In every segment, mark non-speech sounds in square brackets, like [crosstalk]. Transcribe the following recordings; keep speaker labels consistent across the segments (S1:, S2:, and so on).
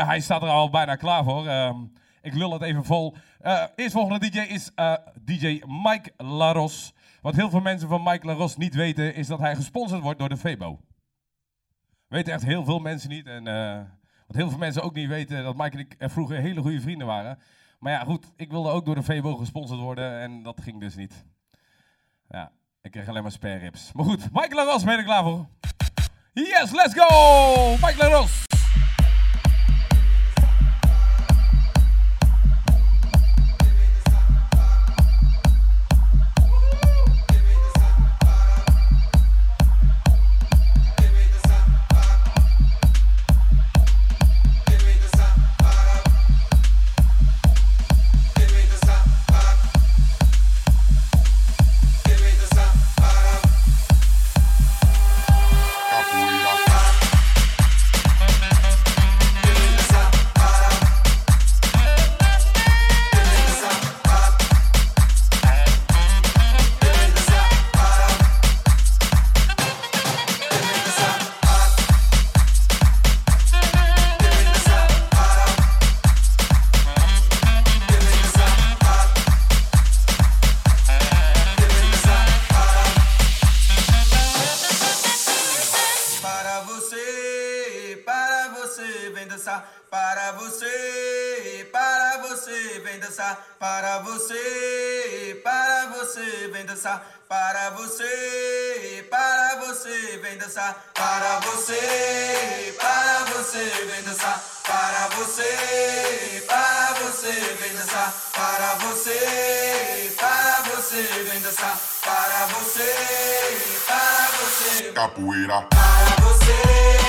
S1: Eh, hij staat er al bijna klaar voor. Ehm, ik lul het even vol. Uh, eerstvolgende DJ is eh, DJ Mike Laros. Wat heel veel mensen van Mike Laros niet weten, is dat hij gesponsord wordt door de Febo. Weten echt heel veel mensen niet. En wat heel veel mensen ook niet weten, dat Mike en ik vroeger hele goede vrienden waren. Maar ja, goed, ik wilde ook door de Febo gesponsord worden en dat ging dus niet. Ja, ik kreeg alleen maar spare rips. Maar goed, Mike Laros, ben je er klaar voor? Yes, let's go! Mike Laros!
S2: dançar para você, para você, vem dançar para você, para você, vem dançar para você, para você, vem dançar para você, para você, vem dançar para você, para você, vem dançar para você, para você, vem dançar para você, para você,
S3: capoeira
S2: para você.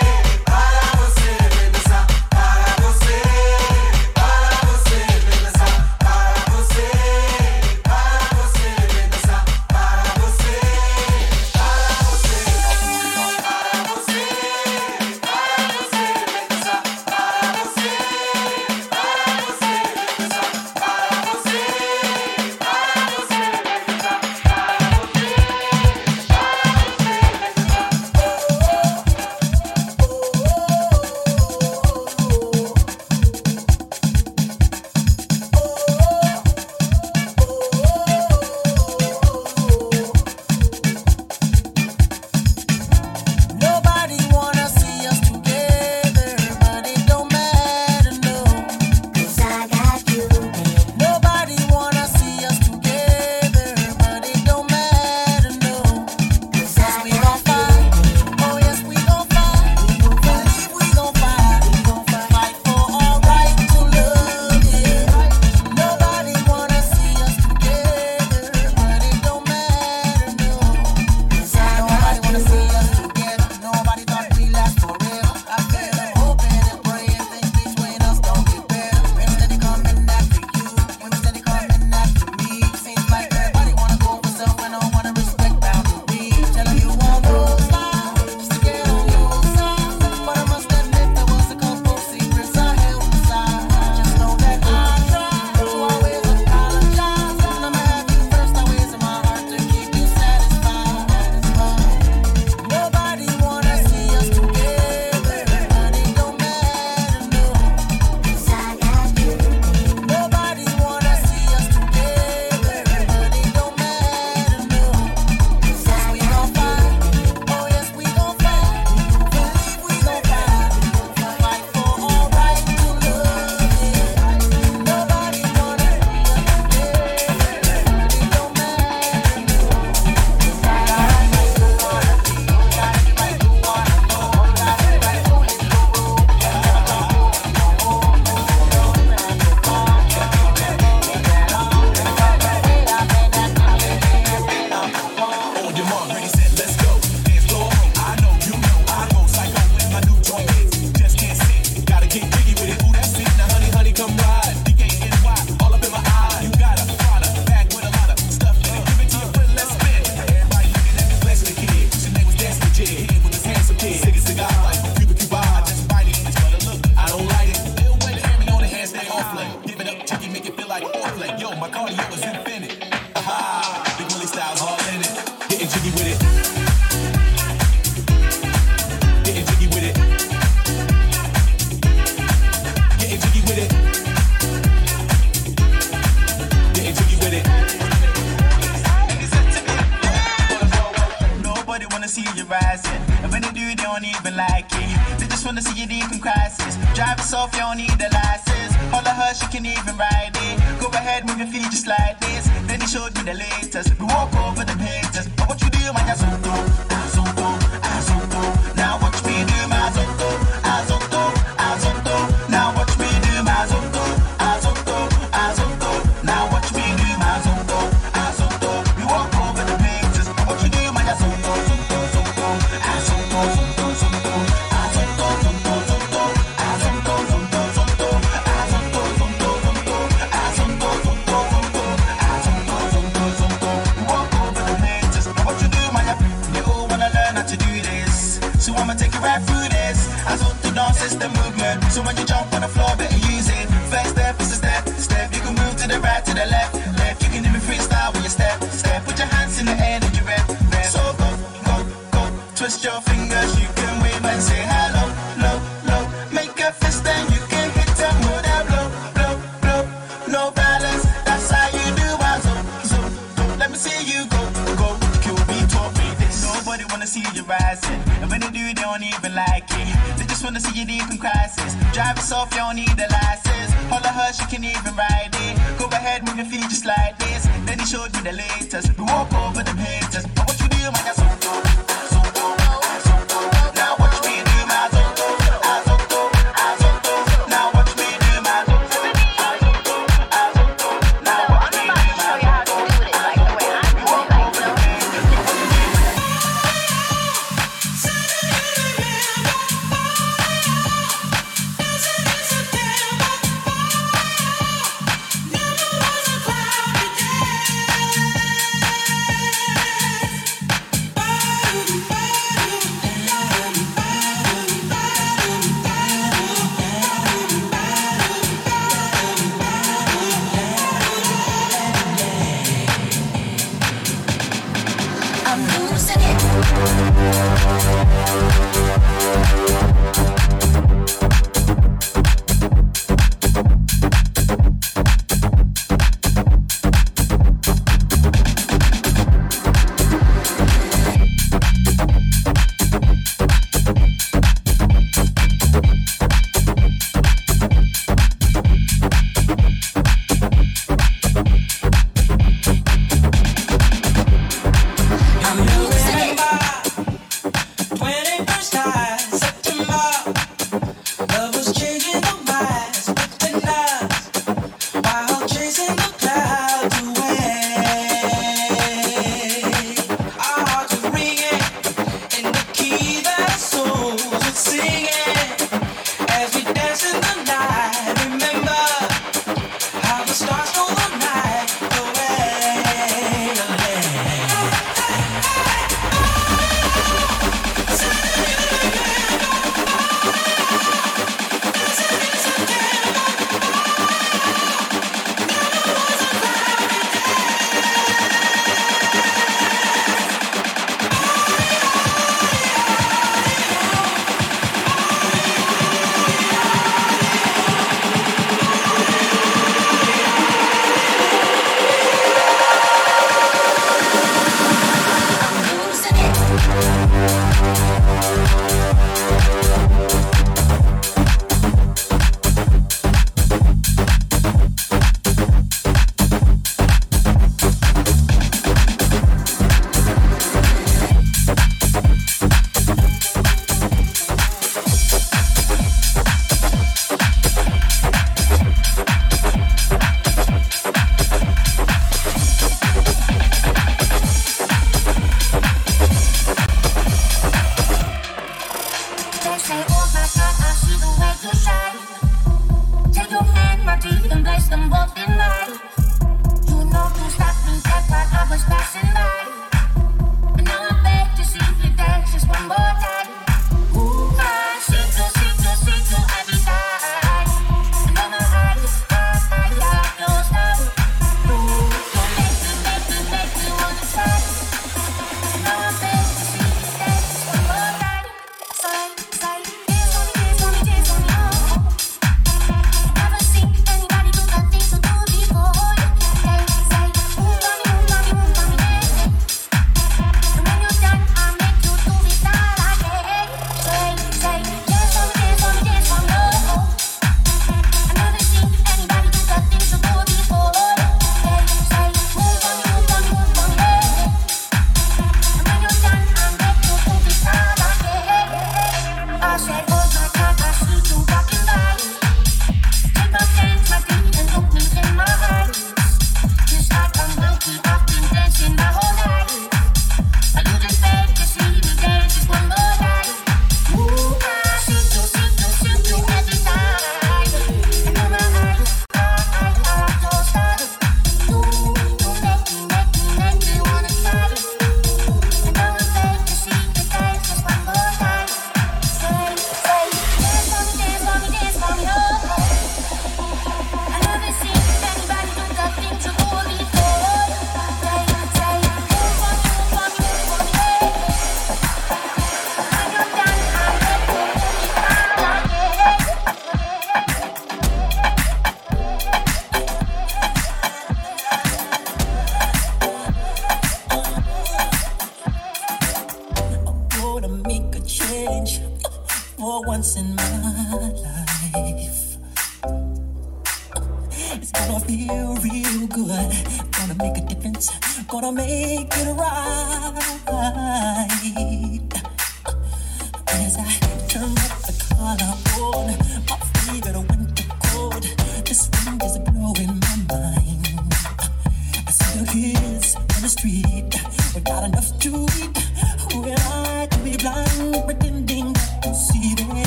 S4: crisis. And when they do, they don't even like it. They just wanna see you deep in crisis. Drive us off, you don't need the license. All of her, she can even ride it. Go ahead, move your feet just like this. Then he showed me the latest. We walk over the haters. But what you do, man, that's
S5: what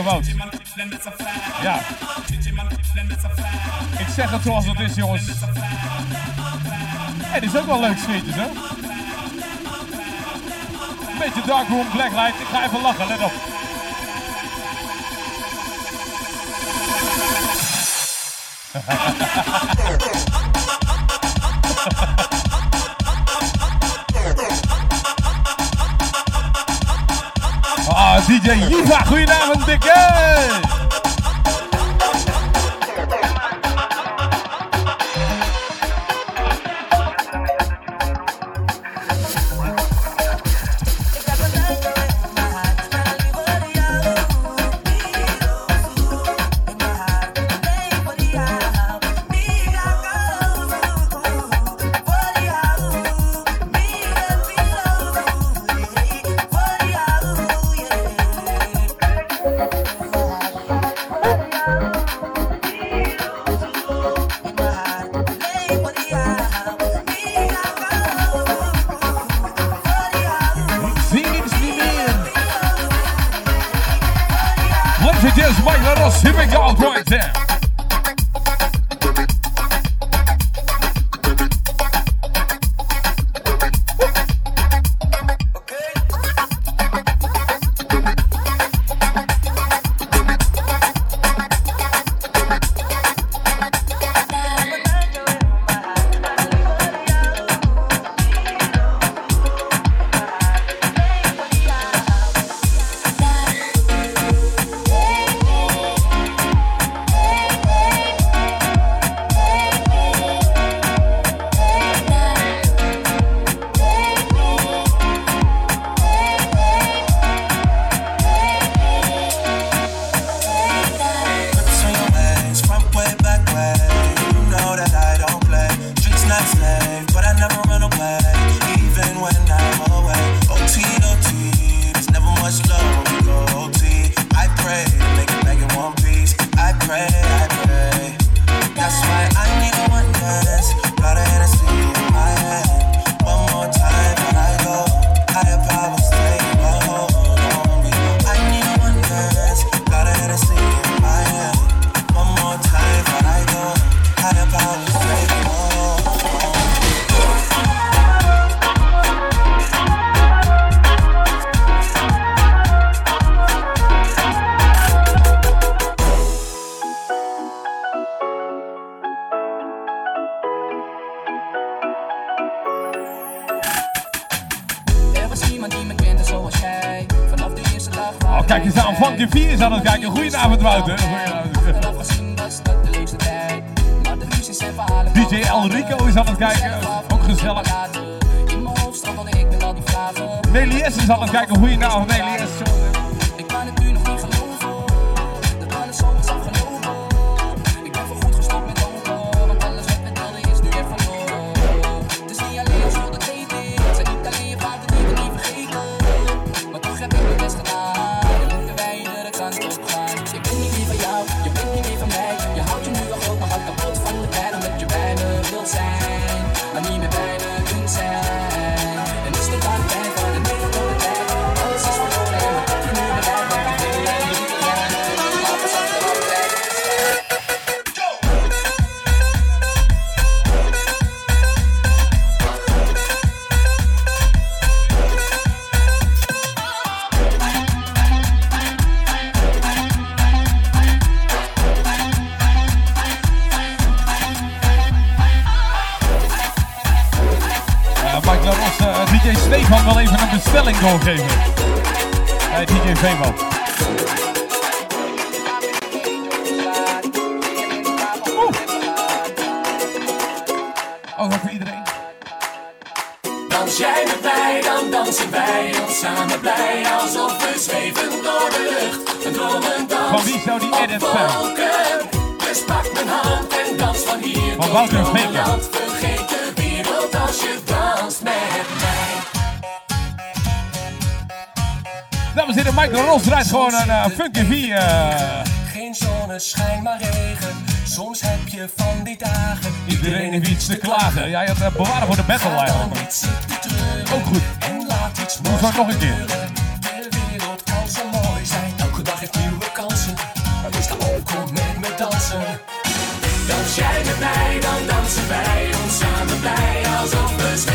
S5: Wout. Ja. Ik zeg het zoals het is, jongens. Het is ook wel leuk schietjes, hè? Een beetje darkroom, blacklight. Ik ga even lachen, let op. [laughs] DJ Yiva, goedenavond, dikke!
S1: DJ Stefan wel even een bestelling doorgeven. Bij DJ Veeman. Oh, voor iedereen.
S6: Dans jij met mij, dan dansen wij ons samen blij. Alsof we zweven door de lucht. Een dromend dans.
S1: Van wie zou die edit zijn?
S6: Dus pak mijn hand en dans van hier.
S1: Van Wouter Dames en heren, Michael Ros draait gewoon een uh, funky Vier. Uh.
S6: Geen zonneschijn, maar regen. Soms heb je van die dagen.
S1: Iedereen heeft iets te klagen. Ja, hebt eh, bewaren voor de battle
S6: line.
S1: Ook goed.
S6: En laat iets
S1: het nog een keer.
S6: De wereld kan zo mooi zijn. Elke dag heeft nieuwe kansen. Maar is dan ook met me dansen. Dans jij met mij, dan dansen wij ons samen blij. Alsof we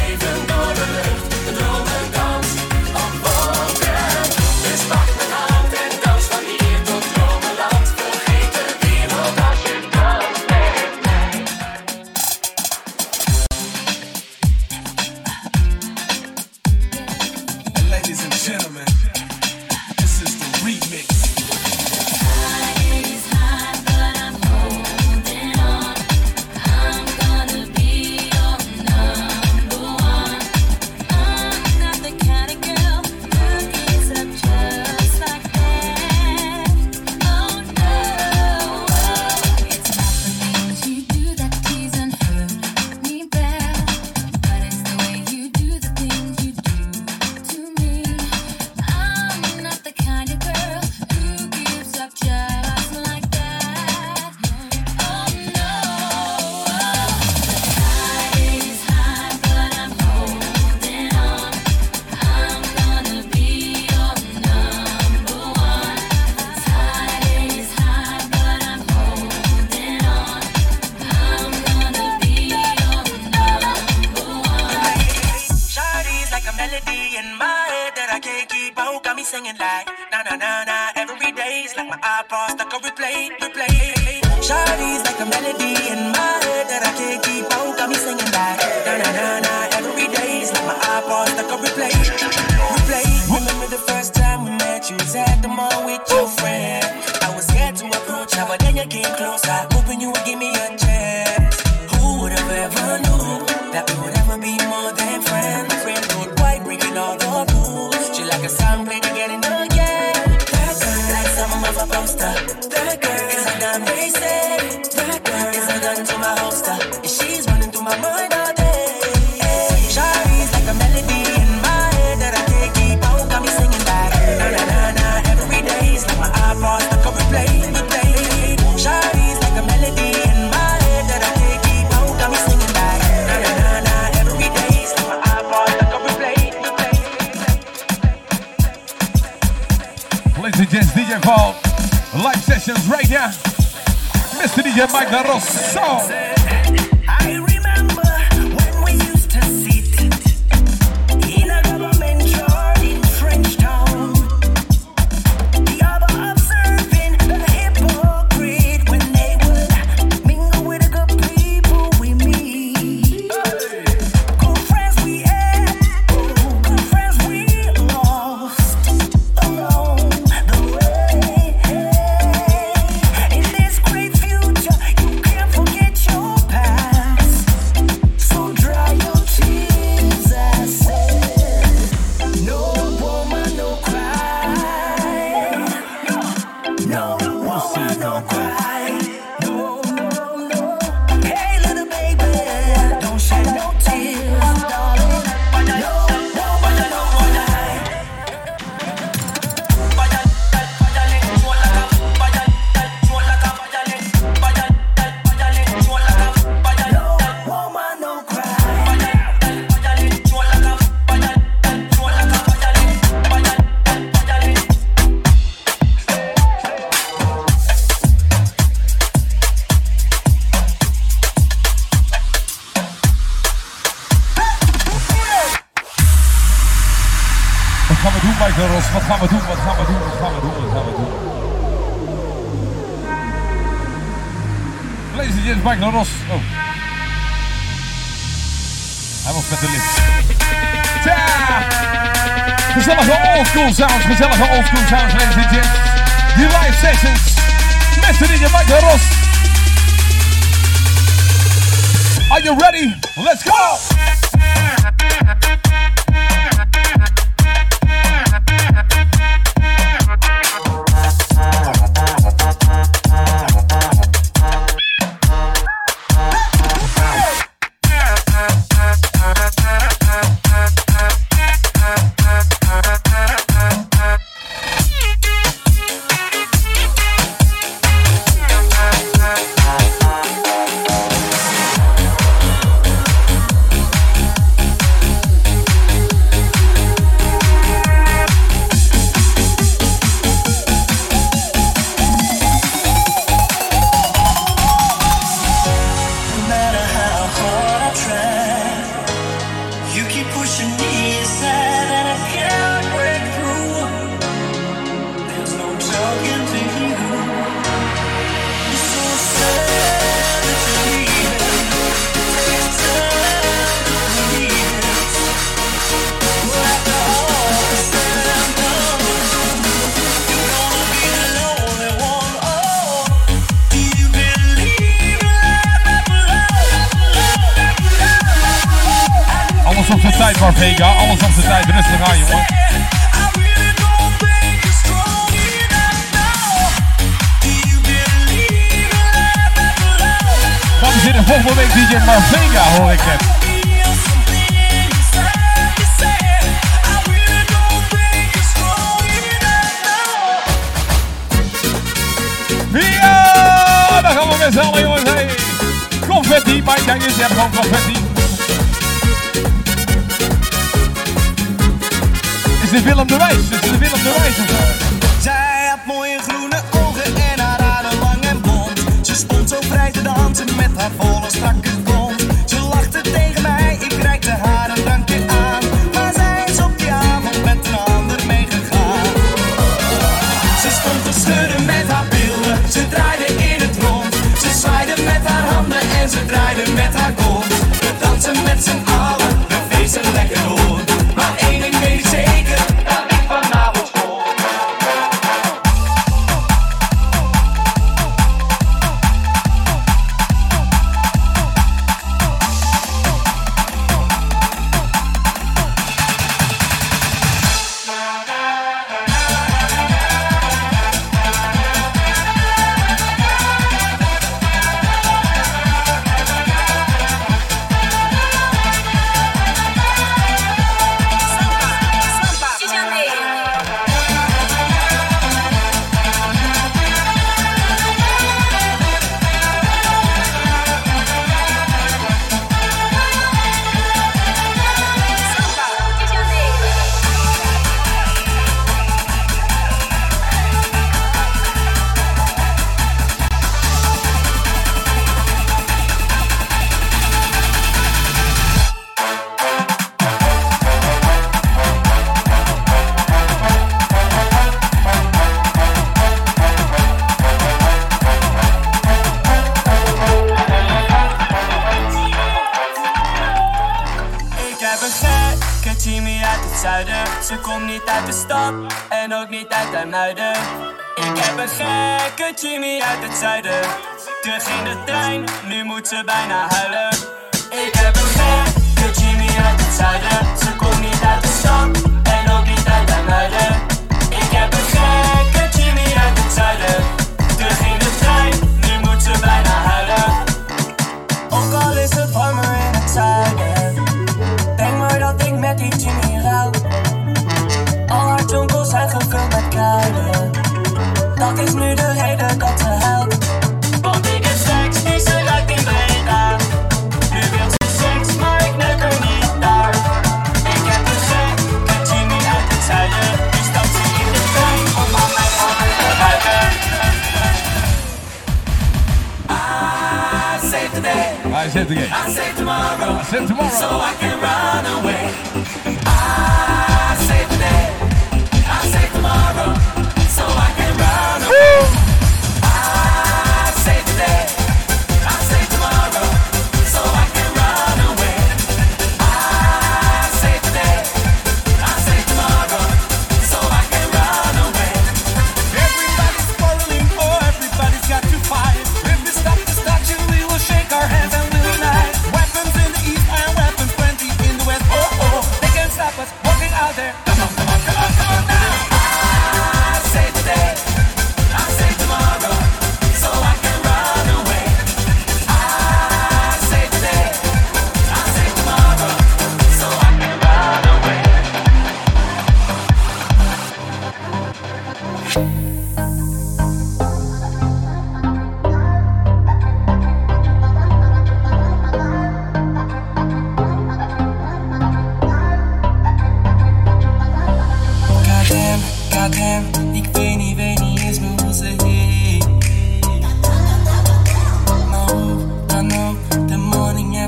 S7: Save tomorrow. Save tomorrow. So I can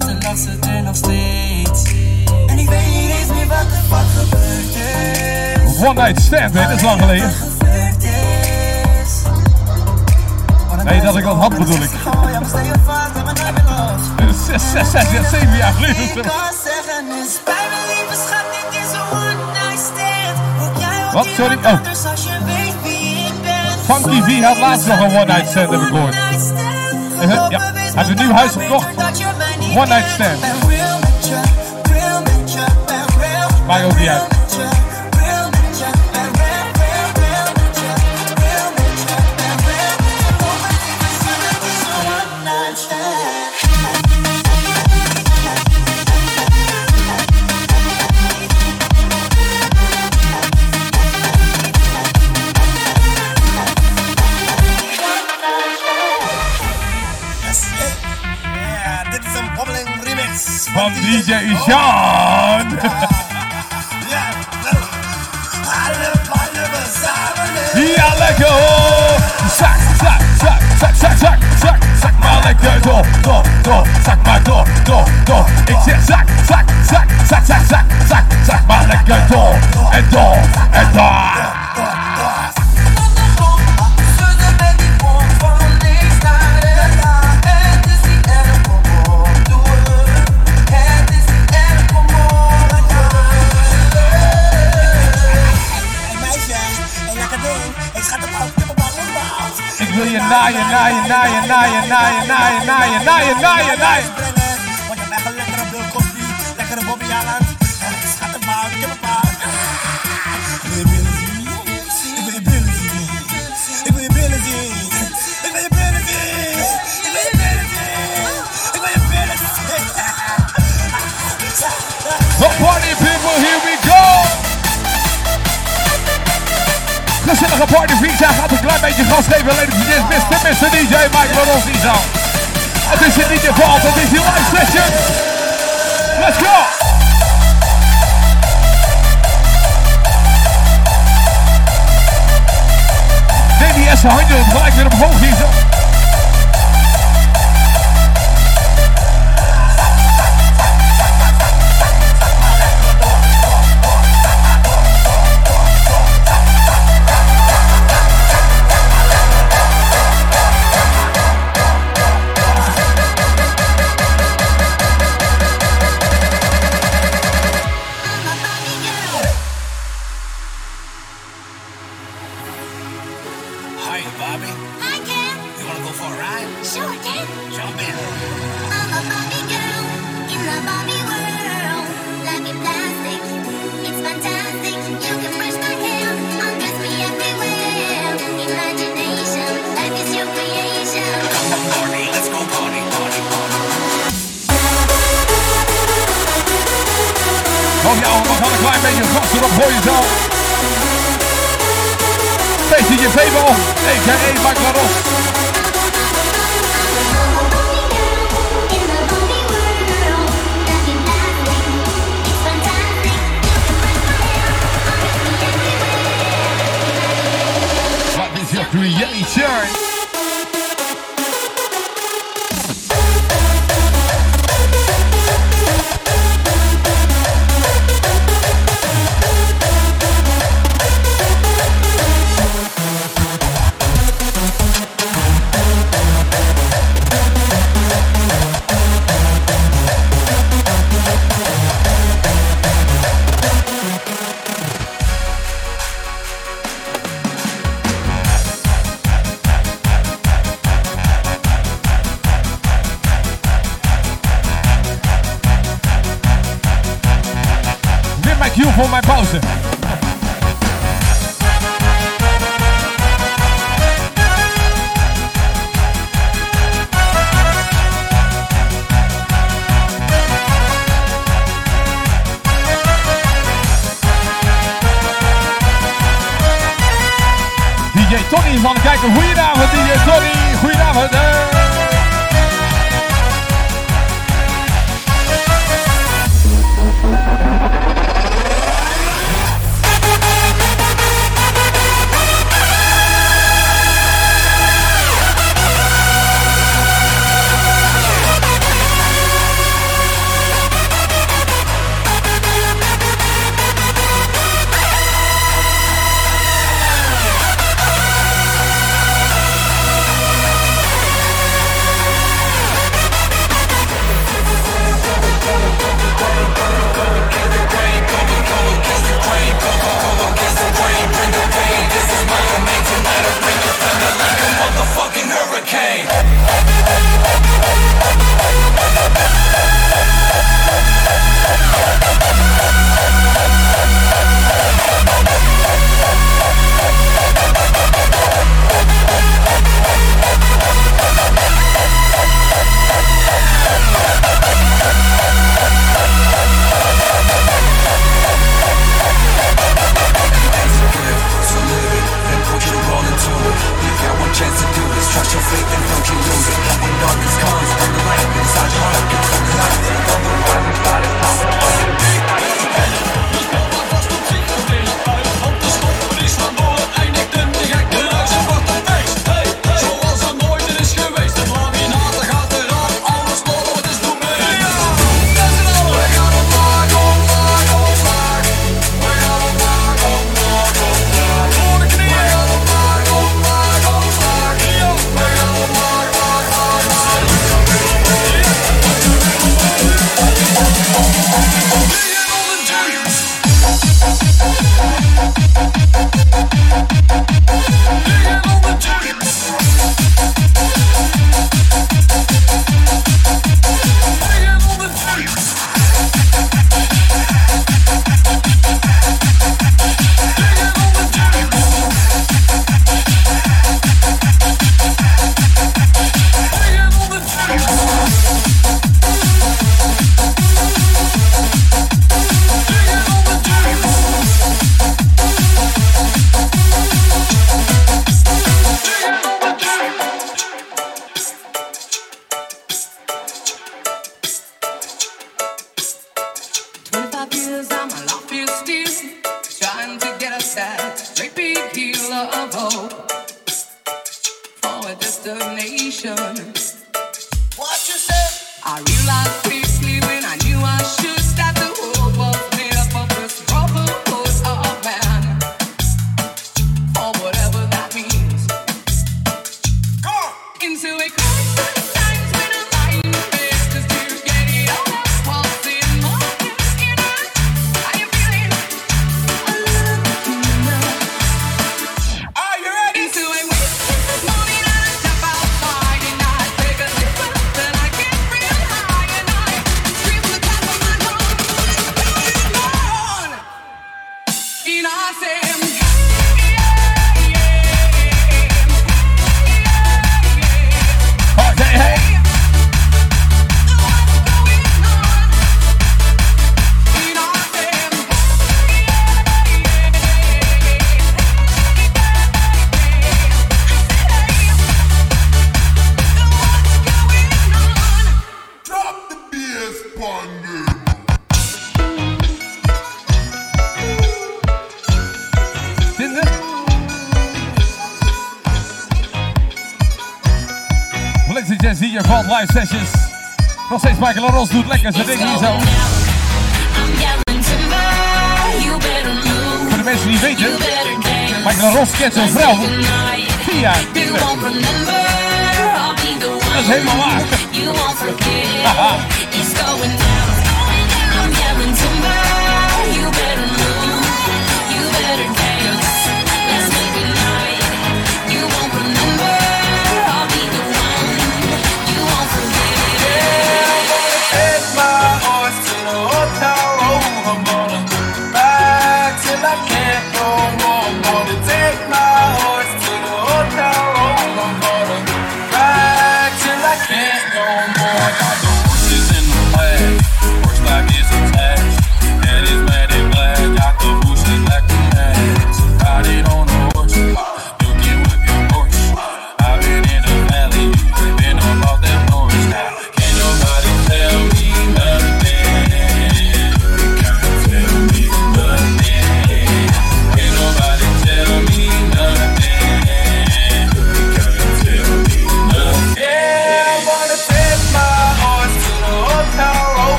S4: de nacht er nog steeds. En ik weet niet eens meer wat er wat gebeurd is.
S1: One Night Stand. Dat is lang geleden. Nee, dat ik al had bedoel ik.
S4: Eh,
S1: zes, zes, zes, zes, zeven jaar geleden. Wat? Sorry? Oh. Funky V had laatst nog een one-night stand, heb ik gehoord. Ja, hij heeft een nieuw huis gekocht. One night stand.
S8: Michael
S1: Diaz. DJ Sean. Yeah, let go. Suck, suck, suck, suck, suck, suck, suck, suck my leg, door, door, door, suck my door, door, door. It's it, suck, suck, suck, suck, suck, suck, suck, suck my leg, door, and door, and door. naya, naya, naya, naya,
S9: naya, naya, naya, naya, naya, Dus Gezellige party hij gaat een klein beetje gas geven. Ladies and gentlemen, beste, beste DJ Mike Baron Het is hier niet de valt, het is die live session. Let's go! DDS, handje gelijk weer omhoog,
S10: Isa. side. live sessions. Nog steeds Michael Ros doet lekker zijn ding hier zo. Voor de mensen die weten, Michael Ros kent zijn vrouw via Tinder. Dat is helemaal waar.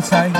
S1: outside.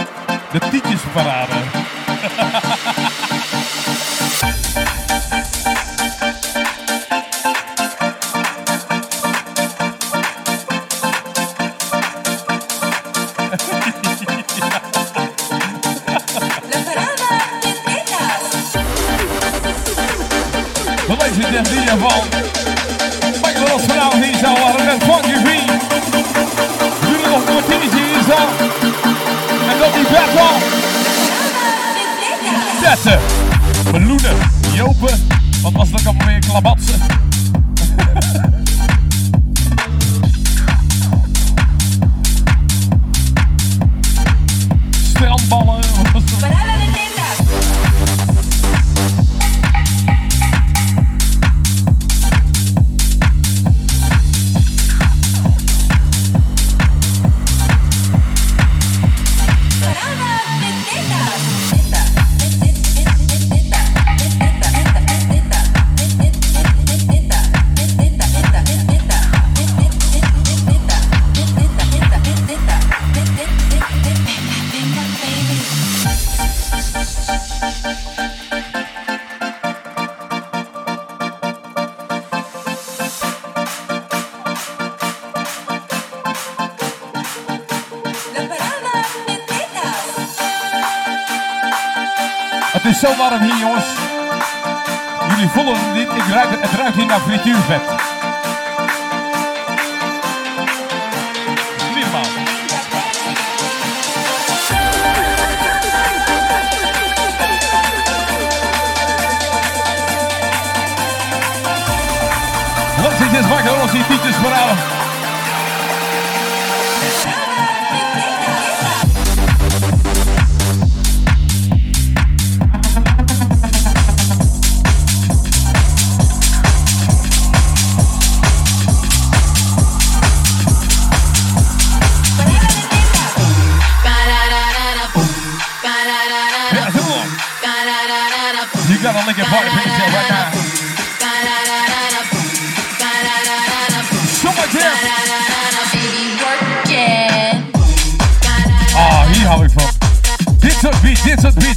S1: beat, dit soort beat.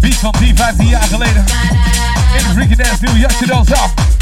S1: Beat van 10, 15 jaar geleden. In de Freaky Dance, nieuw jasje dan zelf.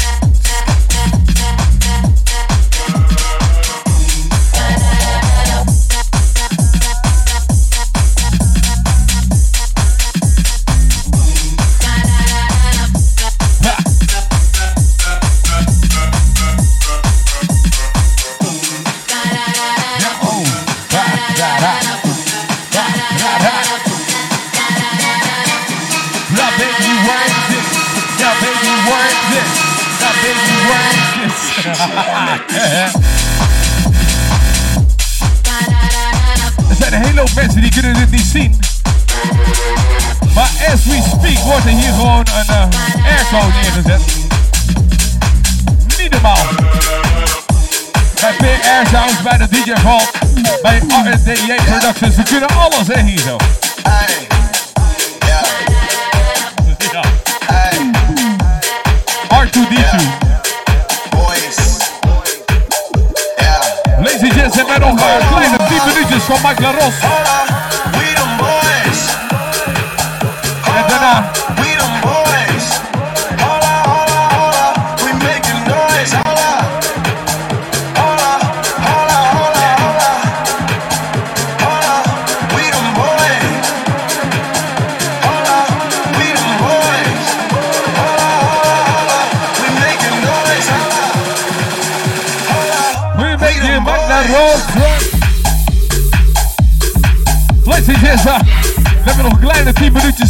S1: Jij Productions. Ze kunnen alles, hè, hier zo.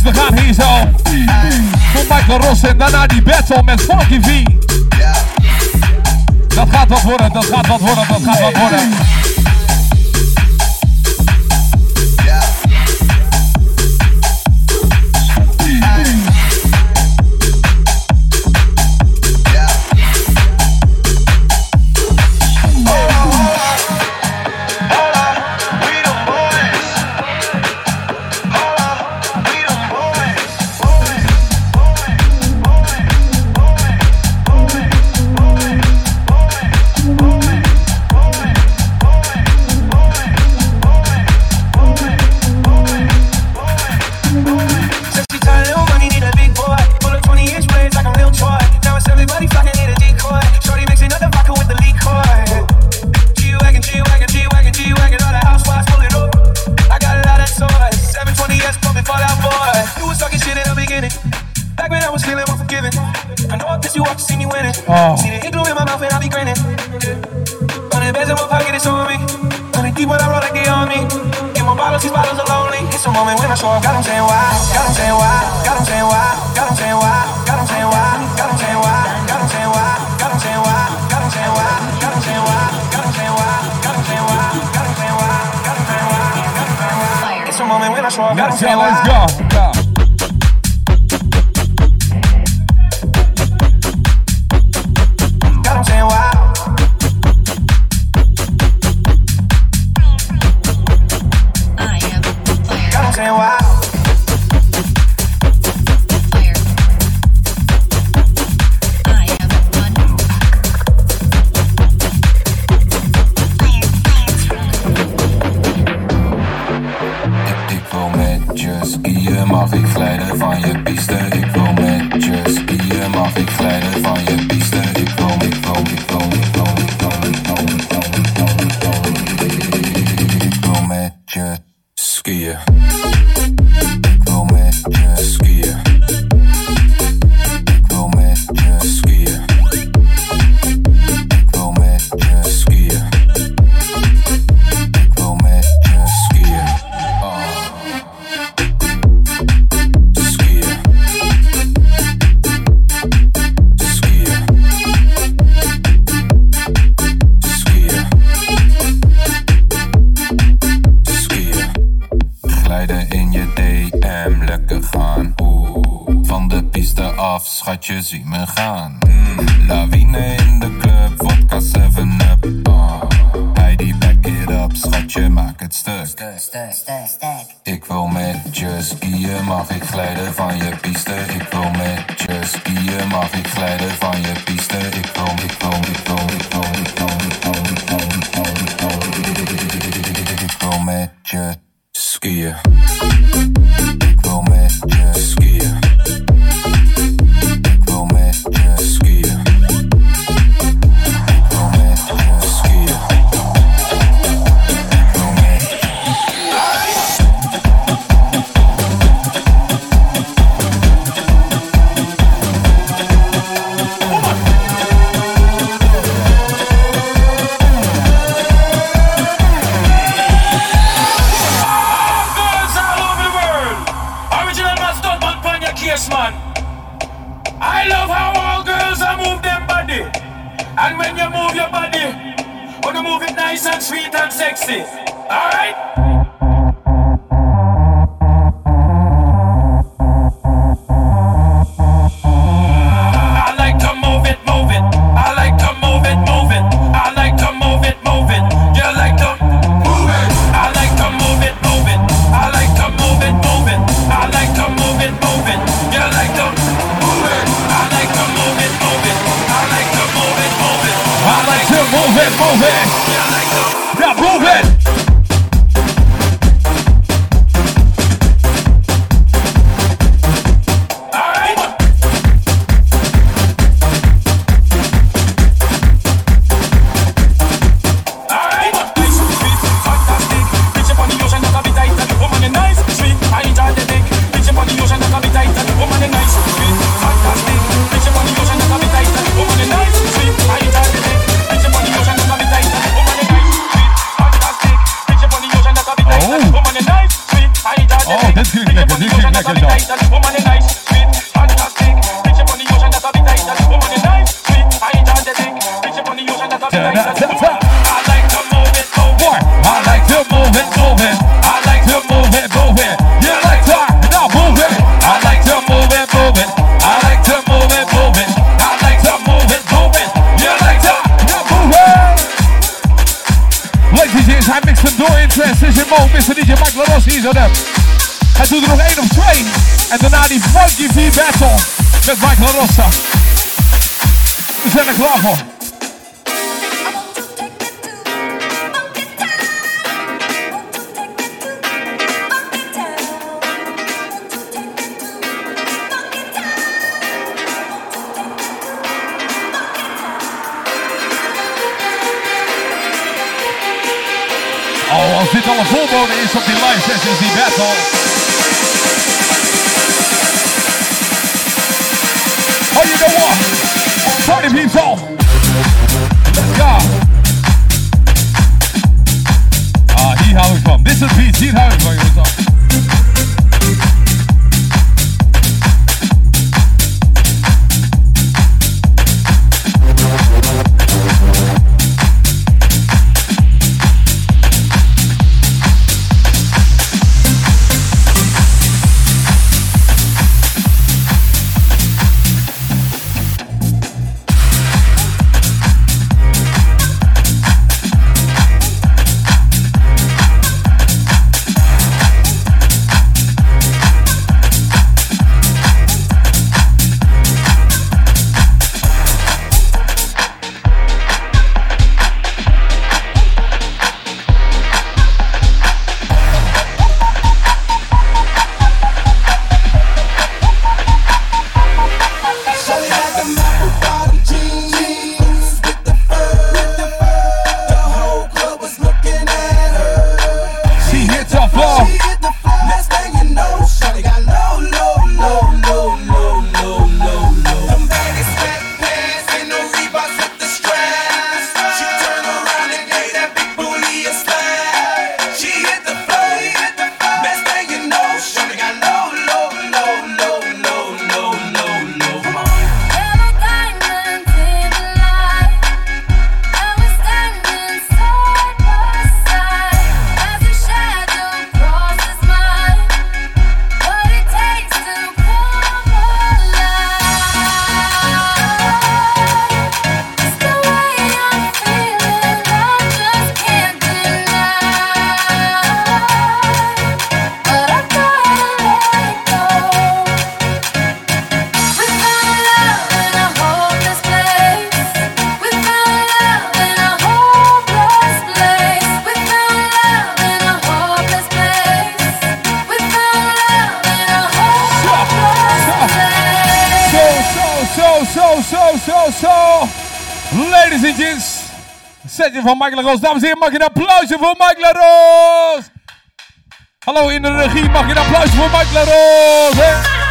S11: we
S1: gaan hier zo. Voor Michael Ross en daarna die battle met Funky V. Dat gaat wat worden, dat gaat wat worden, dat gaat wat worden. moment when I show up, God, I'm saying why. God, I'm saying why. God, I'm saying why. God, I'm saying why. God, I'm saying why. God, I'm saying why. God, I'm saying why. God, I'm saying why. God, I'm saying why. God, I'm saying why. God, I'm saying why. God, I'm saying why. God, I'm saying why. God, I'm saying why. It's a moment when I show up. God,
S12: I'm
S1: saying why.
S12: Let's go.
S13: And when you move your body, when you move it nice and sweet and sexy. Alright? Johnny Globo.
S12: Oh,
S13: I'll
S12: sit
S13: on
S12: a full boat battle.
S10: him himself. van Michael Roos. Dames en heren, mag je een applausje voor Michael Roos? Hallo in de regie, mag je een applausje voor Michael Roos?